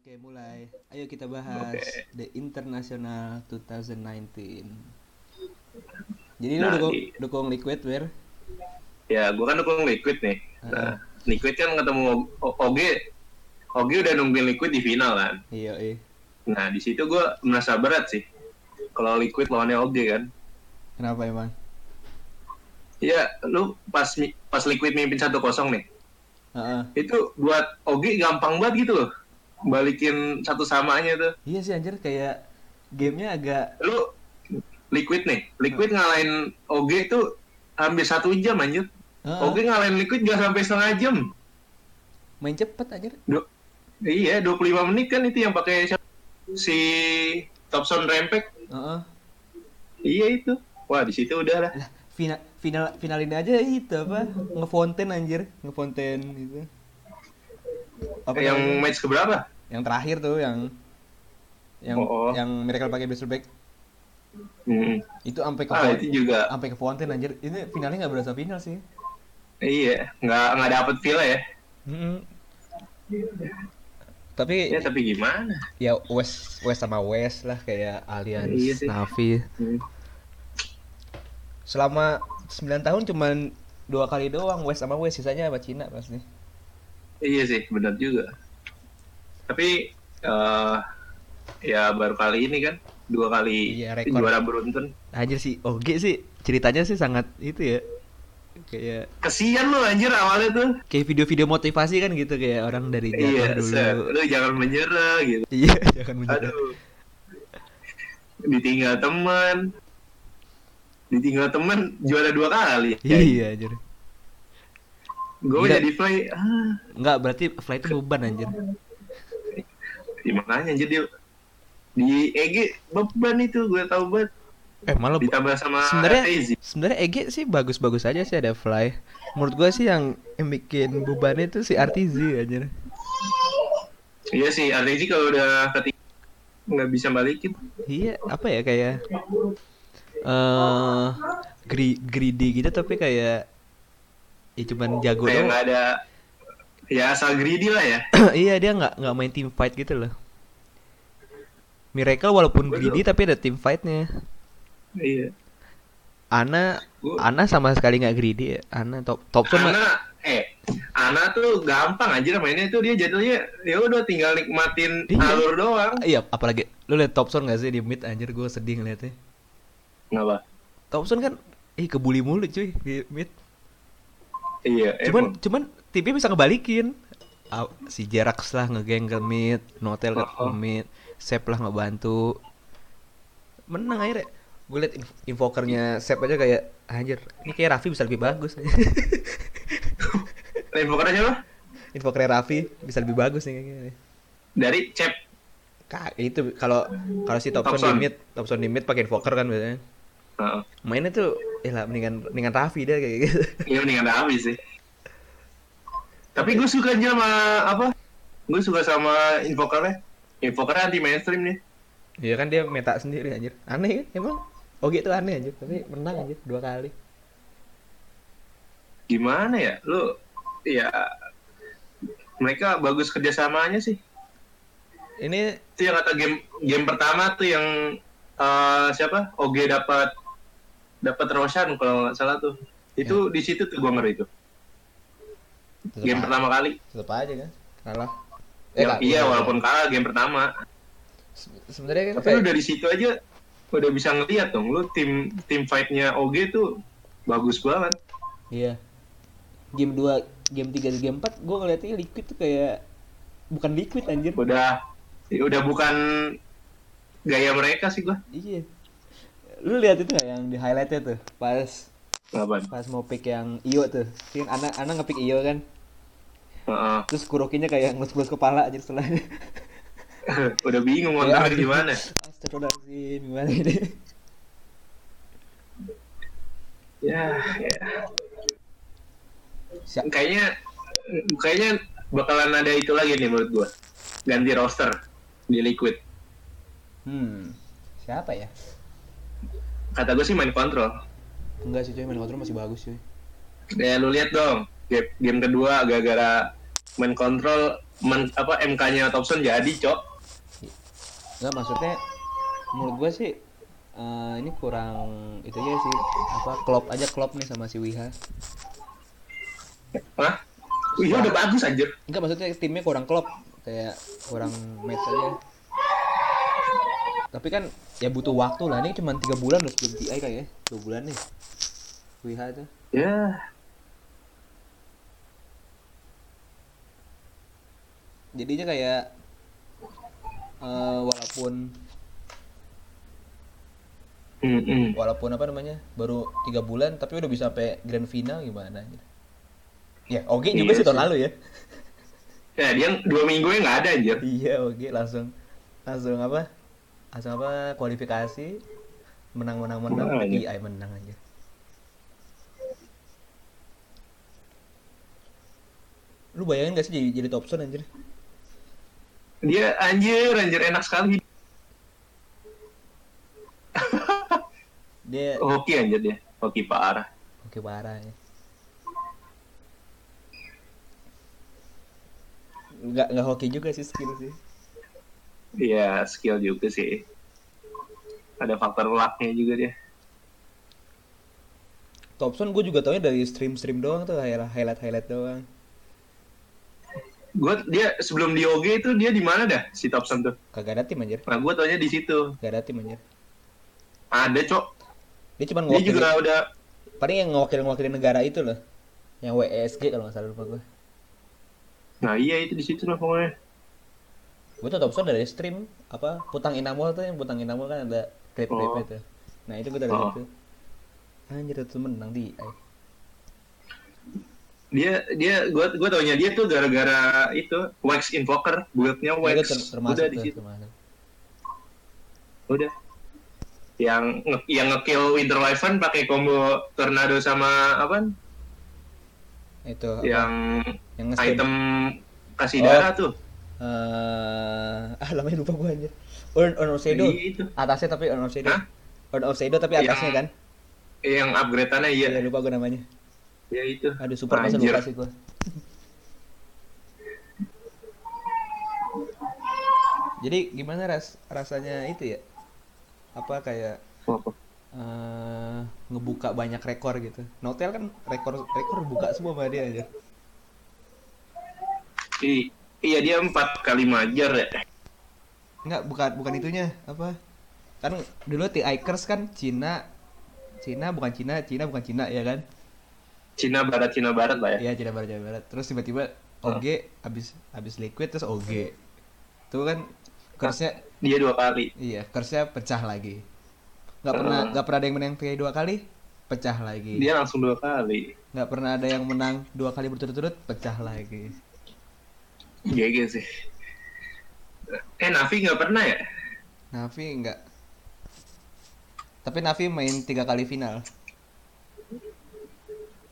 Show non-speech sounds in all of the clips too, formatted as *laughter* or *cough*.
Oke, mulai. Ayo kita bahas Oke. The International 2019. Jadi lu Nah, dukung, di- dukung Liquid, Wir? Ya, gua kan dukung Liquid nih. Nah, Liquid kan ketemu O- Oge. Oge udah nungguin Liquid di final kan. Iya, iya. Nah, di situ gua merasa berat sih. Kalau Liquid lawannya Oge kan. Kenapa emang? Iya, lu pas pas Liquid mimpin 1-0 nih. Heeh. Itu buat Oge gampang banget gitu loh. Balikin satu samanya tuh. Iya sih anjir kayak gamenya agak Lu Liquid nih. Liquid ngalahin Oge itu hampir satu jam anjir. Heeh. Oge ngalahin Liquid gak sampai setengah jam. main cepet anjir. Du- iya, 25 menit kan itu yang pakai si Thompson Rampage. Heeh. Iya itu. Wah, di situ udah lah. Lah, final final finalin aja itu apa? Ngefonten anjir, ngefonten gitu. Apa yang namanya? match keberapa? yang terakhir tuh yang yang Oh, oh. yang Miracle pakai Back Hmm. itu sampai ke Ah, itu juga. sampai ke Fonten anjir. Ini finalnya nggak berasa final sih. Iya, nggak nggak dapet feel ya. Tapi Ya tapi gimana? ya West West sama West lah kayak Allianz, Iya sih. Navi. Hmm. Selama 9 tahun cuman dua kali doang West sama West sisanya sama Cina pasti. Iya sih, benar juga. Tapi eh ya baru kali ini kan dua kali Iya, rekor. juara beruntun. Anjir sih, oke sih ceritanya sih sangat itu ya. Kayak Kesian lo anjir awalnya tuh. kayak video-video motivasi kan gitu kayak orang dari Iya, dulu. set. lu jangan menyerah gitu. Iya, *laughs* jangan menyerah. Aduh. Ditinggal teman. Ditinggal teman juara dua kali. Iya, anjir. Gue jadi fly. Ah, Enggak, berarti flight itu beban anjir. di makanya anjir dia di EG beban itu gue tahu banget Eh, malah ditambah sama sebenarnya sebenarnya EG sih bagus-bagus aja sih ada fly. Menurut gua sih yang, yang bikin beban itu si RTZ anjir. Iya sih, Arteji kalau udah ketika nggak bisa balikin. Iya, apa ya kayak eh gri- greedy gitu tapi kayak ya cuman jago Kayak nggak ada ya asal greedy lah ya. *clears throat* iya, dia nggak nggak main team fight gitu loh. Miracle walaupun Gua greedy tapi ada team fightnya. Iya. Ana Gua- Ana sama sekali nggak greedy ya. Ana top mah- Ana eh Ana tuh gampang aja mainnya tuh dia jadinya ya udah tinggal nikmatin Iya. alur doang. Iya, apalagi lu liat Thompson gak sih di mid anjir gue sedih ngeliatnya. Kenapa? Thompson kan ih kebuli mulu cuy di mid. Iya, Cuman emang. cuman timnya bisa ngebalikin. Si Jerax lah ngegeng ke mid, Notel ke Oh, oh. mid, Sep lah ngebantu. Menang akhirnya. Gue liat invokernya Sep aja kayak anjir, ini kayak Raffi bisa lebih bagus. Invoker aja loh. Invokernya Raffi bisa lebih bagus nih kayaknya. Dari Cep. Kak, itu kalau kalau si Thompson, Thompson. di mid, Thompson di mid pakai invoker kan biasanya. Heeh. Mainnya tuh ya lah mendingan mendingan Raffi dia kayak gitu. *laughs* Iya mendingan habis sih. Tapi gue suka aja sama apa? Gue suka sama invokernya. Invokernya anti mainstream nih. Iya kan dia meta sendiri anjir. Aneh kan emang. Oke itu aneh anjir, tapi menang anjir dua kali. Gimana ya? Lu ya mereka bagus kerjasamanya sih. Ini Itu yang kata game game pertama tuh yang eh, siapa? Oge dapat dapat Roshan kalau nggak salah tuh. Itu di situ tuh gue ngeri tuh. tetep Game a- pertama kali. tetep aja kan kalah. Ya, kalah. iya walaupun kalah game pertama. Se- sebenarnya kan Tapi lu kayak, dari situ aja udah bisa ngeliat dong. Lu tim tim fightnya Oge tuh bagus banget. iya. Game 2, game 3, game 4 gua ngeliatnya liquid tuh kayak bukan liquid anjir. Udah udah bukan gaya mereka sih gua. Iya. Lu lihat itu gak yang di highlightnya tuh pas Apaan? pas mau pick yang Iyo tuh. Kan anak anak ngepick Iyo kan. Heeh. Terus Kurokinya kayak ngelus-ngelus kepala aja setelahnya. *laughs* udah bingung mau ntar gimana. Astagfirullahaladzim, gimana ini? Ya, ya. Siap. Kayaknya kayaknya bakalan ada itu lagi nih menurut gua. Ganti roster di Liquid. Hmm, siapa ya? Kata gue sih main kontrol. Enggak sih cuy, main kontrol masih bagus cuy. Ya lu lihat dong, game, game kedua gara-gara main kontrol men, apa MK-nya Thompson jadi, Cok. Enggak maksudnya menurut gue sih eh, ini kurang itu aja sih apa klop aja klop nih sama si Wiha. Hah? Wih, udah bagus anjir. Enggak maksudnya timnya kurang klop kayak kurang match aja. Tapi kan ya butuh waktu lah ini cuma tiga bulan loh sebelum TI kayaknya dua bulan nih. Wiha itu. Ya, Jadinya kayak eh, walaupun Mm-mm. walaupun apa namanya baru tiga bulan tapi udah bisa sampai grand final gimana gitu. Ya oke juga Iya sih tahun lalu ya. Ya, dia dua minggunya nggak ada anjir. Iya oke langsung langsung apa langsung apa kualifikasi menang menang menang Menang aja. TI menang aja. Lu bayangin gak sih jadi, jadi top son anjir? Dia anjir, anjir enak sekali. Dia *laughs* Hoki anjir dia. Hoki parah. oke parah ya. Nggak nggak hoki juga sih skill sih. Iya, skill juga sih. Ada faktor lucknya juga dia. Thompson gue juga taunya dari stream-stream doang tuh highlight highlight doang. Gue dia sebelum di OG itu dia di mana dah si Thompson tuh? Kagak ada tim anjir. Nah, gue taunya di situ. Gak ada tim anjir. Ada, Cok. Dia cuma Dia ngewakilin juga udah paling yang ngewakilin ngewakilin negara itu loh. Yang WSG kalau nggak salah lupa gue. Nah, iya itu di situ lah pokoknya. Gue tuh Thompson dari stream apa Putang Inamol tuh yang Putang Inamol kan ada klip-klipnya Oh. tuh. Nah itu gue dari Oh. situ. Anjir itu menang di. Dia dia gua gua taunya dia tuh gara-gara itu Wax Invoker, build-nya itu Wax. ter- termasuk udah di situ. termasuk. Udah. Yang nge- yang ngekill Winter Wyvern pakai combo Tornado sama apa? Itu apa? Yang yang item kasih Oh. darah tuh. Eh, *laughs* ah namanya lupa gue anjir. Earn Earn. Iya, itu. Atasnya tapi Earn. Hah? Earn of Shadow tapi Yang- atasnya kan. Yang upgrade-annya iya. Iya lupa gue namanya. Ya itu. Aduh super masa lupa sih gue. *laughs* Jadi gimana ras rasanya itu ya? Apa kayak eh ngebuka banyak rekor gitu. Notel kan rekor rekor buka semua sama dia aja. I- iya dia empat kali majar ya. Enggak, bukan bukan itunya, apa? Kan dulu TI Curse kan Cina Cina bukan Cina, Cina bukan Cina ya kan? Cina Barat Cina Barat lah ya. Iya, Cina Barat Cina Barat. Terus tiba-tiba OG habis habis liquid terus OG. Itu kan curse-nya Dia dua kali. iya, curse-nya pecah lagi. Nggak pernah nggak pernah ada yang menang TI dua kali, pecah lagi. Dia langsung dua kali. Nggak pernah ada yang menang dua kali berturut-turut, pecah lagi. GG sih. Eh Navi nggak pernah ya? Navi enggak. Tapi Navi main tiga kali final.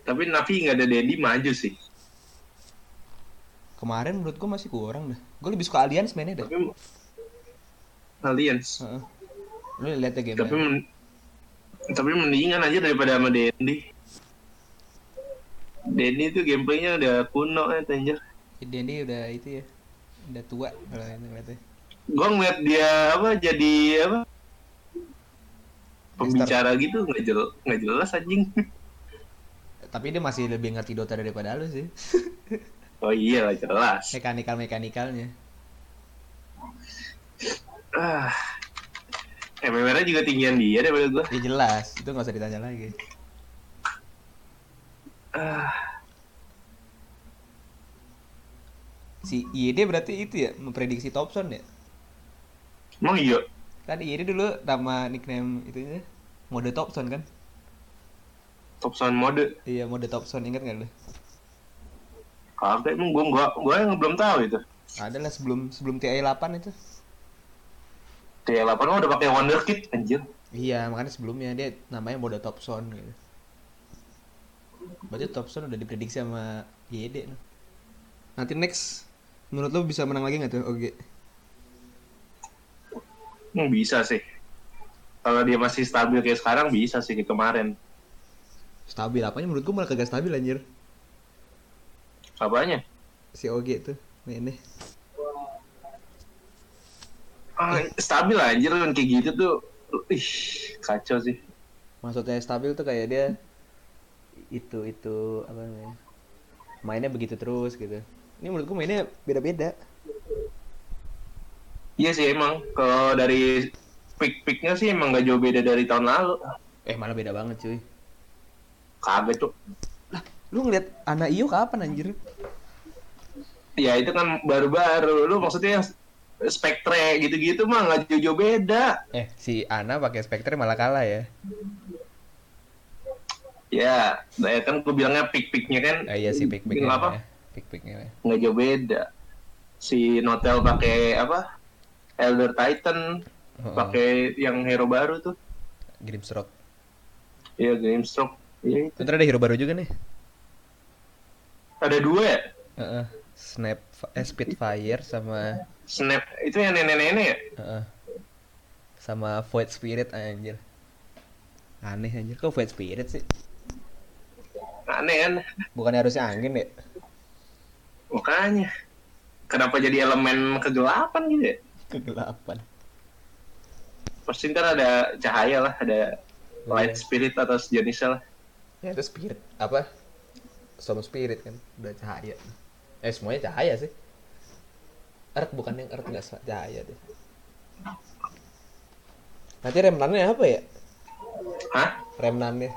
Tapi Navi nggak ada Dedi maju sih. Kemarin menurut gua masih kurang dah. Gue lebih suka Alliance mainnya dah. Tapi Alliance. Heeh. Lu lihat ya game Tapi men- tapi mendingan aja daripada sama Dendi. Dendi tuh gameplaynya udah kuno ya anjir. Dendi udah itu ya. Udah tua kalau ngeliatnya. Gua ngeliat dia apa jadi apa pembicara gitu nggak jel nggak jelas anjing. *laughs* Tapi dia masih lebih ngerti Dota daripada lu sih. *laughs* Oh iya lah jelas. Mekanikal mekanikalnya. Ah. MMR juga tinggian dia daripada gua. Ya jelas, itu nggak usah ditanya lagi. Ah. Si IED berarti itu ya memprediksi Thompson ya? Emang iya. Kan IED dulu nama nickname itunya mode Thompson kan? Top sound mode. Iya mode Thompson ingat nggak lu? Kagak emang gua gua gua yang belum tahu itu. Ada lah sebelum sebelum TI 8 itu. T8 mah udah pakai Wonder Kid anjir. Iya, makanya sebelumnya dia namanya mode Thompson gitu. Berarti Thompson udah diprediksi sama YD. no. Nanti next, menurut lo bisa menang lagi nggak tuh OG? Hmm, bisa sih. Kalau dia masih stabil kayak sekarang bisa sih kayak kemarin. Stabil apanya? Menurut gua malah kagak stabil anjir. Apanya? Si OG tuh. Ini. Ah, stabil anjir kan kayak gitu tuh. Ih, kacau sih. Maksudnya stabil tuh kayak dia itu itu apa namanya? Mainnya begitu terus gitu. Ini menurutku mainnya beda-beda. Iya sih emang kalau dari pick-picknya sih emang gak jauh beda dari tahun lalu. Eh malah beda banget cuy. Kagak tuh. Lu ngeliat anak Iyo kapan anjir? Ya itu kan baru-baru. Lu maksudnya yang spektre gitu-gitu mah nggak jauh-jauh beda. Eh si Ana pakai Spectre malah kalah ya. Ya, nah, ya kan gue bilangnya pick-picknya kan Ah, iya sih pick picknya Bilang apa? ya. Pick picknya. ya. nggak jauh beda. Si Notel pakai apa? Elder Titan, Oh, oh. pakai yang hero baru tuh. Grimstroke. Iya, Grimstroke. Iya itu. Ada hero baru juga nih. Ada dua ya? Heeh. Snap eh, Spitfire sama Snap itu yang nenek-nenek ya? heeh. sama Void Spirit anjir. Aneh anjir kok Void Spirit sih? Aneh kan? Bukannya harusnya angin ya? Makanya. Kenapa jadi elemen kegelapan gitu ya? Kegelapan. Pasti ntar ada cahaya lah, ada Oh, light spirit atau sejenisnya lah. Ya itu spirit apa? Storm Spirit kan udah cahaya. Eh semuanya cahaya sih. Earth bukan yang Earth nggak cahaya deh. Nanti remnannya apa ya? Hah? Remnannya.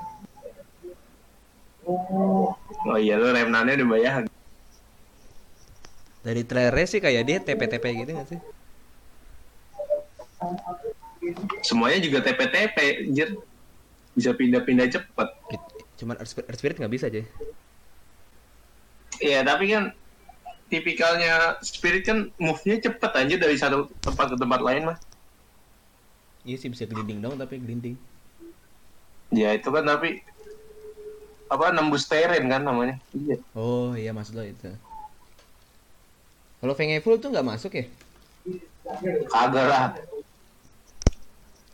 Oh iya lu remnannya udah bayar. Dari trailernya sih kayak dia TP-TP gitu nggak sih? Semuanya juga TP-TP, anjir. Bisa pindah-pindah cepet. It- Cuman Earth Spirit, nggak bisa aja. Iya, tapi kan tipikalnya spirit kan move-nya cepet aja dari satu tempat ke tempat lain mah. Iya sih bisa gelinding dong tapi gelinding. Ya itu kan tapi apa nembus terrain kan namanya. Iya. Oh iya maksud lo itu. Kalau Fengeful tuh nggak masuk ya? Kagak lah.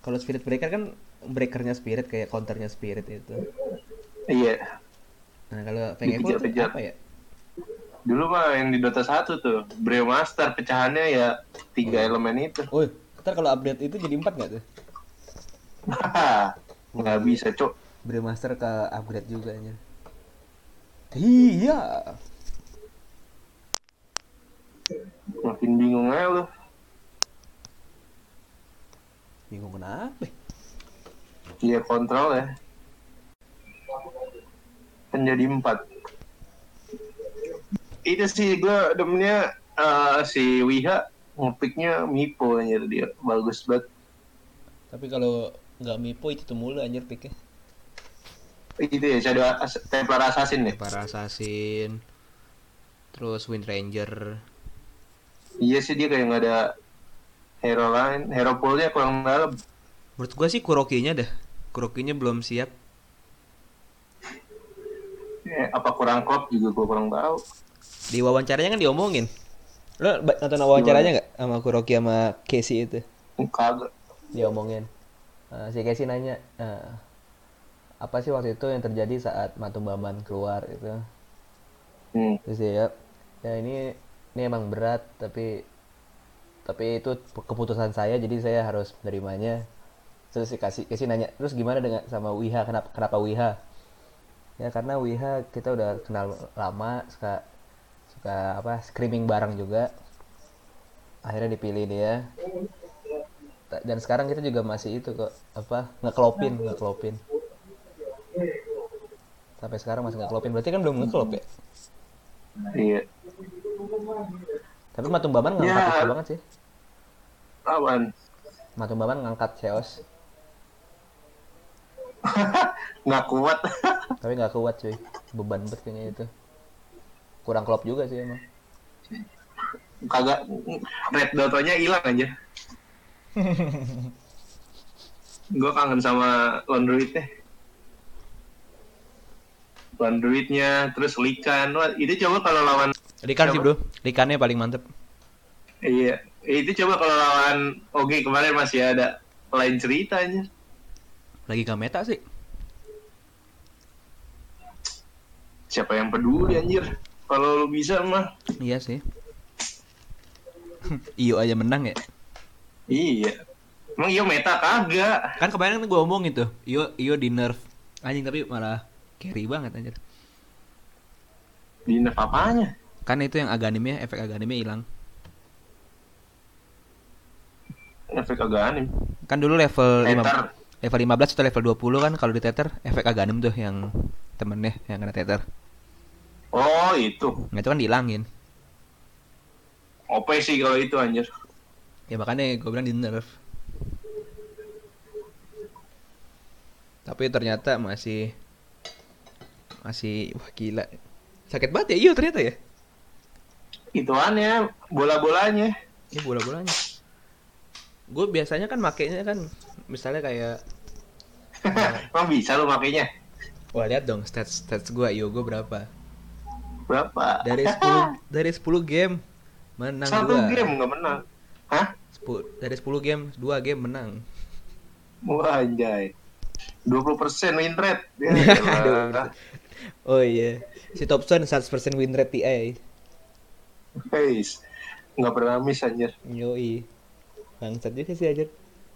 Kalau Spirit Breaker kan breakernya Spirit kayak counternya Spirit itu. Iya. Nah kalau tuh Dikejar-kejar. apa ya? Dulu mah yang di Dota 1 tuh, Brewmaster pecahannya ya tiga elemen itu. Oh, ntar kalau update itu jadi empat nggak tuh? *laughs* Nggak bisa, Cok. Brewmaster ke upgrade juga aja. Iya. Makin bingung aja lu. Bingung kenapa? Iya kontrol ya. Kan jadi empat. Itu sih gue demennya eh, si Wiha ngepicknya Mipo anjir dia bagus banget. Tapi kalau nggak Mipo itu tuh mulu anjir picknya. Itu ya Shadow As- Templar Assassin ya. Para Assassin, terus Wind Ranger. Iya sih dia kayak nggak ada hero lain, hero poolnya kurang dalam. Menurut gua sih Kuroki-nya dah. Kuroki-nya belum siap. Eh, apa kurang klop juga gue kurang tahu. Di wawancaranya kan diomongin. Lo nonton wawancaranya nggak sama Kuroki sama Casey itu? Kagak. Diomongin. Eh, si Casey nanya, eh, apa sih waktu itu yang terjadi saat Matumbaman keluar gitu? Hmm. Terus dia, ya ini ini emang berat tapi tapi itu keputusan saya jadi saya harus menerimanya. Terus si kasih kasih nanya, terus gimana dengan sama Wiha? Kenapa kenapa Wiha? Ya karena Wiha kita udah kenal lama, suka suka apa screaming bareng juga. Akhirnya dipilih dia. Dan sekarang kita juga masih itu kok apa ngeklopin ngeklopin. Sampai sekarang masih ngeklopin. Berarti kan belum ngeklop ya? Iya. Tapi Matumbaman ngangkat Ya. itu banget sih. Awan. Matumbaman ngangkat Chaos, *laughs* Nggak kuat. *laughs* tapi nggak kuat cuy. Beban banget kayaknya itu. Kurang klop juga sih emang. Kagak. Red Dotonya hilang aja. *laughs* gue kangen sama Laundryitnya. Laundryitnya, terus Likan. Wah, itu coba kalau lawan Likan sih bro, Likannya paling mantep. Iya, itu coba kalau lawan Oke kemarin masih ada lain ceritanya. Lagi gak meta sih. Siapa yang peduli anjir? Kalau lu bisa mah Iya sih. *laughs* Iyo aja menang ya. Iya. Emang iya meta kagak. Kan kemarin gue ngomong itu, Iyo Iyo di nerf anjing tapi malah carry banget anjir. Di nerf apanya? Kan itu yang aganimnya, efek aganimnya hilang. Efek agak aneh. Kan dulu level 5 Tether. level 15 atau level 20 kan kalau di tether efek aganim tuh yang temennya yang kena tether. Oh itu. Nah itu kan dihilangin. OP sih kalau itu anjir. Ya makanya gue bilang di nerf. Tapi ternyata masih masih wah gila. Sakit banget ya iyo ternyata ya. Ituannya bola-bolanya. Ini bola-bolanya. Gue biasanya kan makainya kan misalnya kayak *laughs* Emang bisa lo makainya? wah lihat dong stats stats gue iyo gue berapa. Berapa? Dari *laughs* 10 dari 10 game menang Satu dua. game nggak menang. Hah? 10 dari 10 game 2 game menang. Wah anjay. 20% win rate. *laughs* Ya. Oh iya. Si Thompson 100% win rate TI. Guys, nggak pernah miss anjir. Yoi. Bangsat juga sih aja.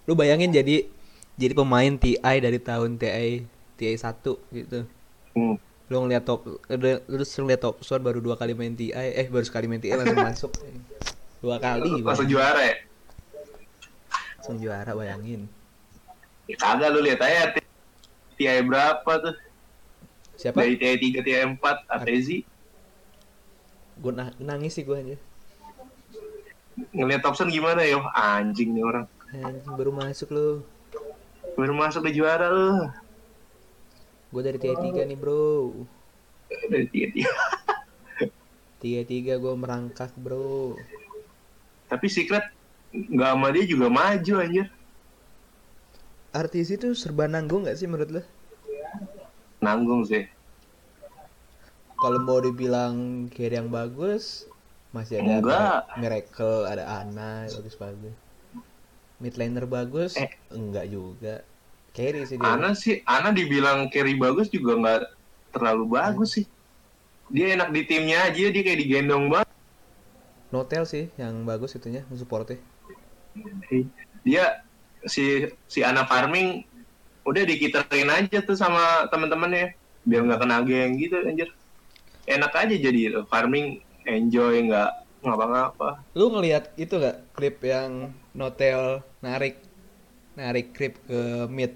Lu bayangin jadi jadi pemain TI dari tahun TI TI 1 gitu. Hmm. Lu ngeliat top lu terus ngeliat top squad baru dua kali main TI, eh baru sekali main TI langsung *laughs* masuk. Dua kali Langsung juara ya? langsung juara bayangin. Ya kagak lu lihat aja TI berapa tuh? Siapa? Dari TI 3, TI 4, Atezi. Gue nangis sih gue aja. Ngeliat Thompson gimana ya? Anjing nih orang. Anjing baru masuk lu. Baru masuk ke juara lu. Gue dari TI 3 nih, Bro. Dari TI 3. Tiga tiga gue merangkak bro. Tapi Secret nggak sama dia juga maju anjir. Artis itu serba nanggung gak sih menurut lo? Nanggung sih. Kalau mau dibilang carry yang bagus, masih ada Enggak. Miracle, ada Ana, bagus bagus. Mid laner bagus, Eh. enggak juga. Carry sih dia. Ana sih, Ana dibilang carry bagus juga nggak terlalu bagus sih. Dia enak di timnya aja, dia kayak digendong banget. Notel sih yang bagus itunya, supportnya. Dia si si Ana farming udah dikiterin aja tuh sama teman-temannya biar nggak kena geng gitu anjir. Enak aja jadi farming enjoy nggak ngapa-ngapa. Lu ngelihat itu gak klip yang Notel narik narik klip ke mid.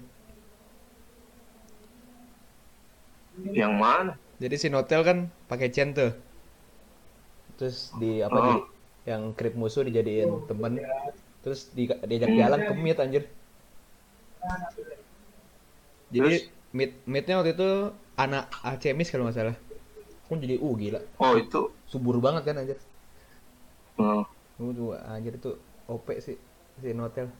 Yang mana? Jadi si Notel kan pakai chain tuh. Terus di apa Oh. di yang krip musuh dijadiin temen. Terus di, diajak jalan ke mid anjir. Jadi Terus? mid midnya waktu itu anak Acemis kalau nggak salah. Pun jadi uh gila. Oh itu. Subur banget kan anjir. Uh, tuh, anjir itu OP sih si Notel.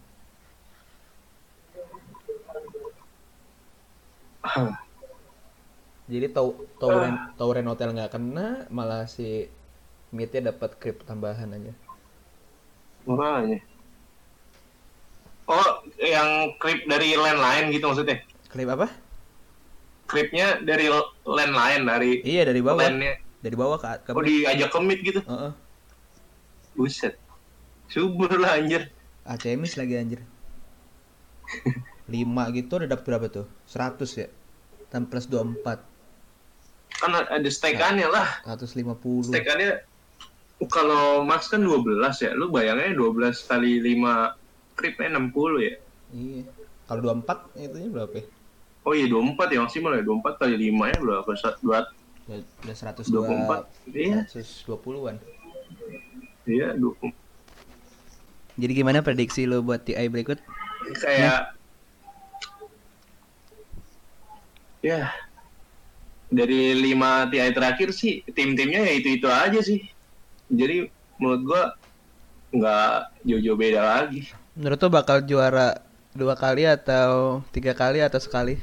Jadi tau Tauren Tauren Hotel nggak kena, malah si midnya dapat krip tambahan aja. Makanya. Oh, yang clip dari land lain gitu maksudnya? Klip apa? Clipnya dari land lain dari Iya dari bawah. landnya. Dari bawah ke ke Oh diajak ke mid gitu? Heeh. Buset. Subur lah anjir. Acemis lagi anjir. *laughs* 5 gitu udah dapat berapa tuh? 100 ya. Tambah plus 24. Kan ada stekannya lah. 150. Stekannya kalau max kan 12 ya. Lu bayangnya 12 kali 5 clipnya 60 ya. Iya. Kalau 24 itunya berapa ya? Oh iya 24 ya maksimal ya. 24 kali 5 ya berapa? Dua, Udah, udah 102 24. Iya. 120-an. Iya, 20. Jadi gimana prediksi lo buat TI berikut? kayak ya dari lima TI terakhir sih tim-timnya ya itu itu aja sih jadi menurut gua nggak jauh-jauh beda lagi Menurut lo bakal juara dua kali atau tiga kali atau sekali?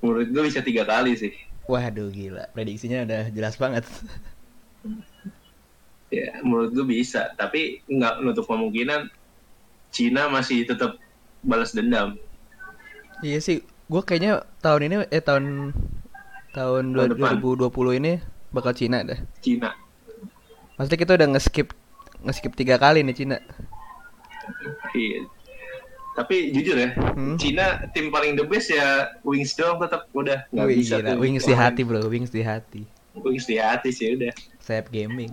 Menurut gua bisa tiga kali sih Waduh gila, prediksinya udah jelas banget. *laughs* ya menurut gua bisa tapi nggak nutup kemungkinan Cina masih tetap balas dendam Iya sih, gue kayaknya tahun ini eh tahun tahun Tahun depan. 2020 ini bakal Cina dah. Cina Maksudnya kita udah nge-skip ngeskip tiga kali nih Cina. Iya. Tapi jujur ya, Hmm. Cina tim paling the best ya Wings doang tetap udah nggak Wih, bisa gila. tuh. Wings di hati bro, Wings di hati. Wings di hati sih udah. Sayap gaming.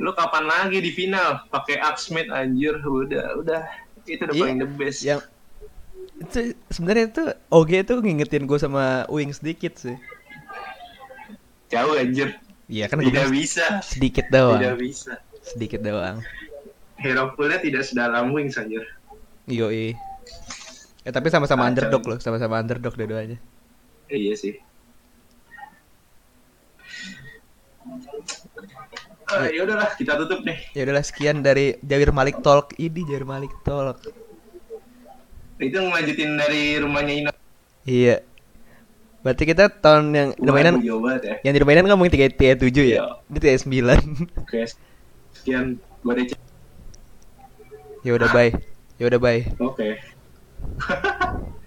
Lu kapan lagi di final pakai Axmit anjir udah udah itu udah Iya, paling the best. Yang itu sebenarnya itu OG itu ngingetin gue sama Wings dikit sih. Jauh anjir. Iya kan Tidak bisa. sedikit doang, Tidak bisa. sedikit doang. Hero tidak sedalam Wings anjir. Yoi. Eh tapi sama-sama Kacau. underdog loh, sama-sama underdog dua-duanya. Eh, iya sih. Ah, ya udahlah, kita tutup deh. Ya udahlah sekian dari Jawir Malik Talk. Ini Jawir Malik Talk. Itu ngelanjutin dari rumahnya Ino. Iya. Berarti kita tahun yang di mainan ya. yang di mainan ngomong 3 T 7 ya. Iya. Ini T 9. Oke, sekian. Dece. ya udah bye. Ya udah bye. Oke. Okay. *laughs*